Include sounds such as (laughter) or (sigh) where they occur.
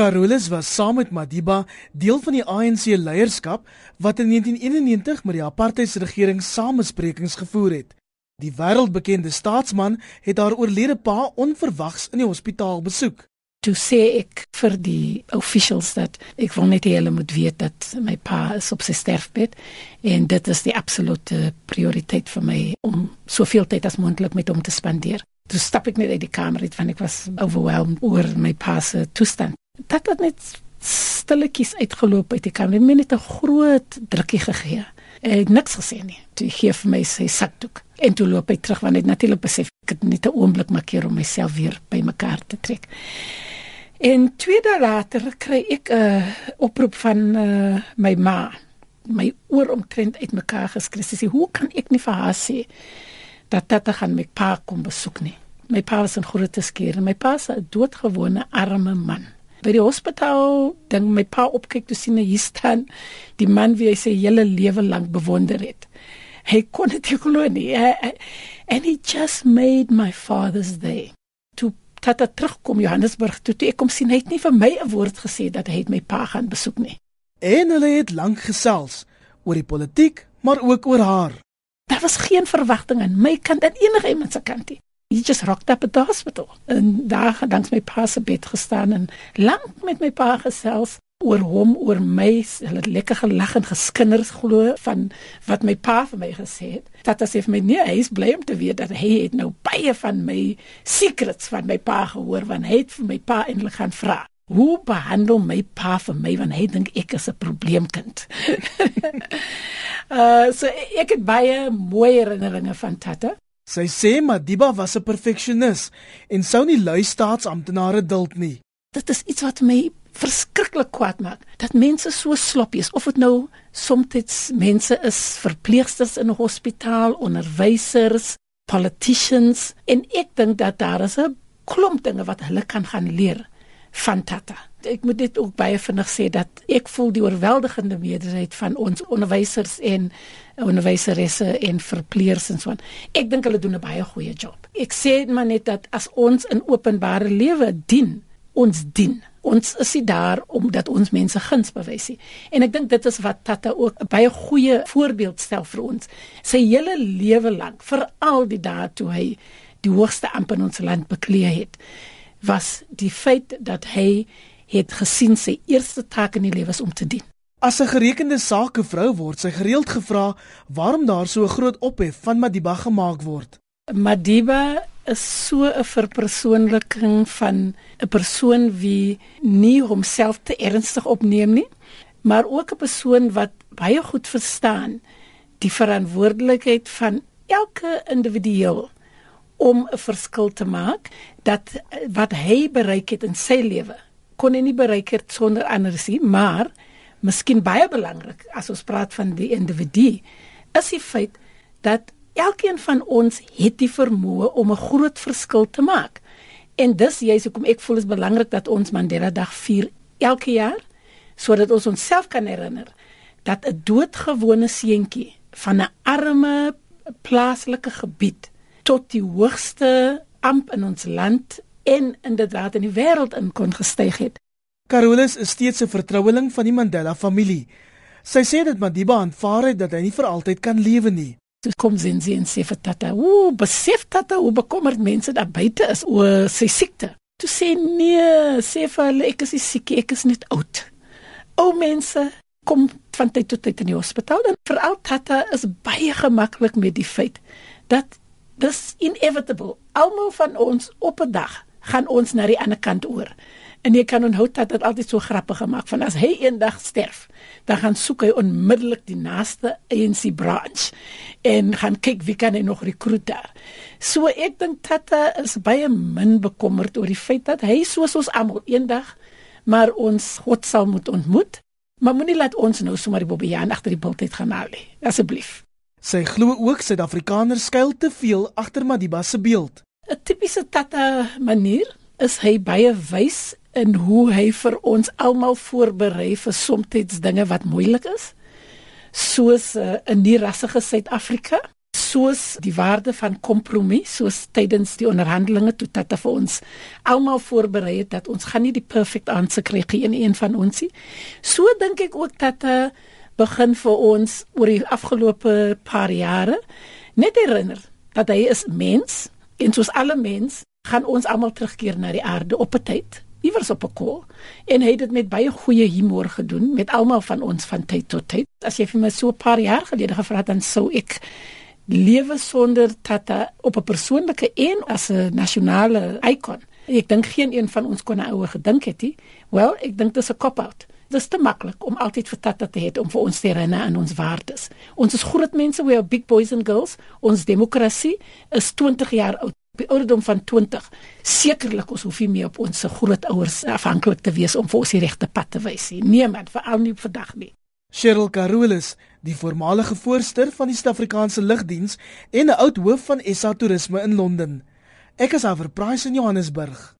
Carolus was saam met Madiba deel van die ANC leierskap wat in 1991 met die apartheidsregering samesprekings gevoer het. Die wêreldbekende staatsman het haar oorlede pa onverwags in die hospitaal besoek. Toe sê ek vir die officials dat ek wil net hê hulle moet weet dat my pa is op sy sterfbed en dit is die absolute prioriteit vir my om soveel tyd as moontlik met hom te spandeer. Toe stap ek net uit die kamer uit want ek was overwhelmed oor my pa se toestand. Dit het net stilletjies uitgeloop uit die kamer. Ek het net 'n groot drukkie gegee. Ek het niks gesê nie. Toe gee vir my sy sakdoek en toe loop hy terug want hy het natuurlik besef ek het net 'n oomblik maak keer om myself weer bymekaar te trek. En twee dae later kry ek 'n uh, oproep van uh, my ma. My oor omtrent uitmekaar geskrik. Sy sê, "Hoe kan ek nie vir haar sê dat dit gaan my pa kom besoek nie?" My pa was 'n groot skeer. My pa was 'n doodgewone arme man. By die hospitaal dink my pa opkyk toe sien hy hier staan die man wie hy sy hele lewe lank bewonder het. Hy kon dit glo nie. And he just made my father's day tata terugkom Johannesburg toe, toe ek kom sien hy het nie vir my 'n woord gesê dat hy my pa gaan besoek nie. En hulle het lank gesels oor die politiek, maar ook oor haar. Daar was geen verwagting aan my kant en enige iemand se kant nie. He just rocked up at the hospital. En daar dank my pa se bed gestaan en lank met my pa gesels oor hom oor my. Hulle het lekker gelag en geskinners glo van wat my pa vir my gesê het. Dat as if my nee hy is bly om te weet dat hy het nou baie van my secrets van my pa gehoor want hy het vir my pa eintlik gaan vra hoe behandel my pa vir my? Want hy dink ek is 'n probleemkind. (laughs) Uh so ek het baie mooi herinneringe van tatta sy sê Madiba was 'n perfeksionis en sou nie lui staatsamptenare duld nie. Dit is iets wat my verskriklik kwaad maak dat mense so sloppy is of dit nou soms mense is verpleegsters in 'n hospitaal, onderwysers, politicians en ek dink dat daar is 'n klomp dinge wat hulle kan gaan leer van Tata. Ek moet dit ook baie vinnig sê dat ek voel die oorweldigende meerderheid van ons onderwysers en onderwyseresse en verpleegsters en so aan. Ek dink hulle doen 'n baie goeie job. Ek sê maar net dat as ons in openbare lewe dien, ons dien ons is nie daar omdat ons mense guns bewys nie. En ek dink dit is wat Tata ook 'n baie goeie voorbeeld stel vir ons. Sy hele lewe lank, veral die dae toe hy die hoogste amp in ons land bekleë het, was die feit dat hy het gesien sy eerste taak in die lewe is om te dien. As 'n gerekende sakevrou word sy gereeld gevra waarom daar so 'n groot ophef van Madiba gemaak word. Madiba is so 'n verpersoonliking van 'n persoon wie nie homself te ernstig opneem nie, maar ook 'n persoon wat baie goed verstaan die verantwoordelikheid van elke individu om 'n verskil te maak dat wat hy bereik het in sy lewe kon hy nie bereik het sonder ander nie, maar miskien baie belangrik as ons praat van die individu is die feit dat elkeen van ons het die vermoë om 'n groot verskil te maak. En dis jy's hoekom ek voel is belangrik dat ons Mandela Dag vier elke jaar sodat ons onsself kan herinner dat 'n doodgewone seentjie van 'n arme plaaslike gebied tot die hoogste amp in ons land en inderdaad in die wêreld in kon gestyg het. Carolus is steeds 'n vertroueling van die Mandela familie. Sy sê dit Madiba aanvaar het dat hy nie vir altyd kan lewe nie. Toe kom sien sy en sê vir tata, "Ooh, besef tata hoe bekommerd mense daar buite is oor sy siekte." Toe sê nee, sê vir hulle ek is nie siek, ek is net oud. Ou mense kom van tyd tot tyd in die hospitaal en veral tata is baie gemaklik met die feit dat dis inevitable. Almal van ons op 'n dag gaan ons na die ander kant oor. En jy kan onthou dat dit altyd so grappig gemaak van as hy eendag sterf, dan gaan soek hy onmiddellik die naaste ANC branch en gaan kyk wie kan hy nog rekruteer. So ek dink Tata is baie min bekommerd oor die feit dat hy soos ons almal eendag maar ons God sal moet ontmoet. Maar moenie laat ons nou sommer die bobbejaan agter die bultheid gaan haal nie. Asseblief. Sy glo ook Suid-Afrikaners skuil te veel agter Madiba se beeld. 'n Tipiese Tata manier is hy baie wys in hoe hy vir ons almal voorberei vir soms dinge wat moeilik is soos uh, in die rassige Suid-Afrika soos die waarde van kompromie soos tydens die onderhandelinge toe Tata vir ons almal voorberei het dat ons gaan nie die perfect answer kry in een van ons nie. So dink ek ook dat uh, begin vir ons oor die afgelope paar jare. Net herinner dat hy is mens en soos alle mens gaan ons almal terugkeer na die aarde op 'n tyd iewers op 'n kol en hy het dit met baie goeie humor gedoen met almal van ons van tyd tot tyd. As jy vir my so 'n paar jaar gelede gevra het dan sou ek lewe sonder tata op 'n persoonlike en as 'n nasionale ikon ek dink geen een van ons kon nou gedink het nie. Wel ek dink dit is 'n cop out Dit is te maklik om altyd vir Tata te hê om vir ons te herinner aan ons waardes. Ons is groot mense, we are big boys and girls. Ons demokrasie is 20 jaar oud. By ouderdom van 20, sekerlik ons hoef nie meer op ons grootouers afhanklik te wees om vir ons die regte pad te wys nie. Niemand, veral nie vandag nie. Cheryl Carolus, die voormalige voorsteur van die Suid-Afrikaanse Lugdiens en 'n oud hoof van SA Toerisme in Londen. Ek is haar verprys in Johannesburg.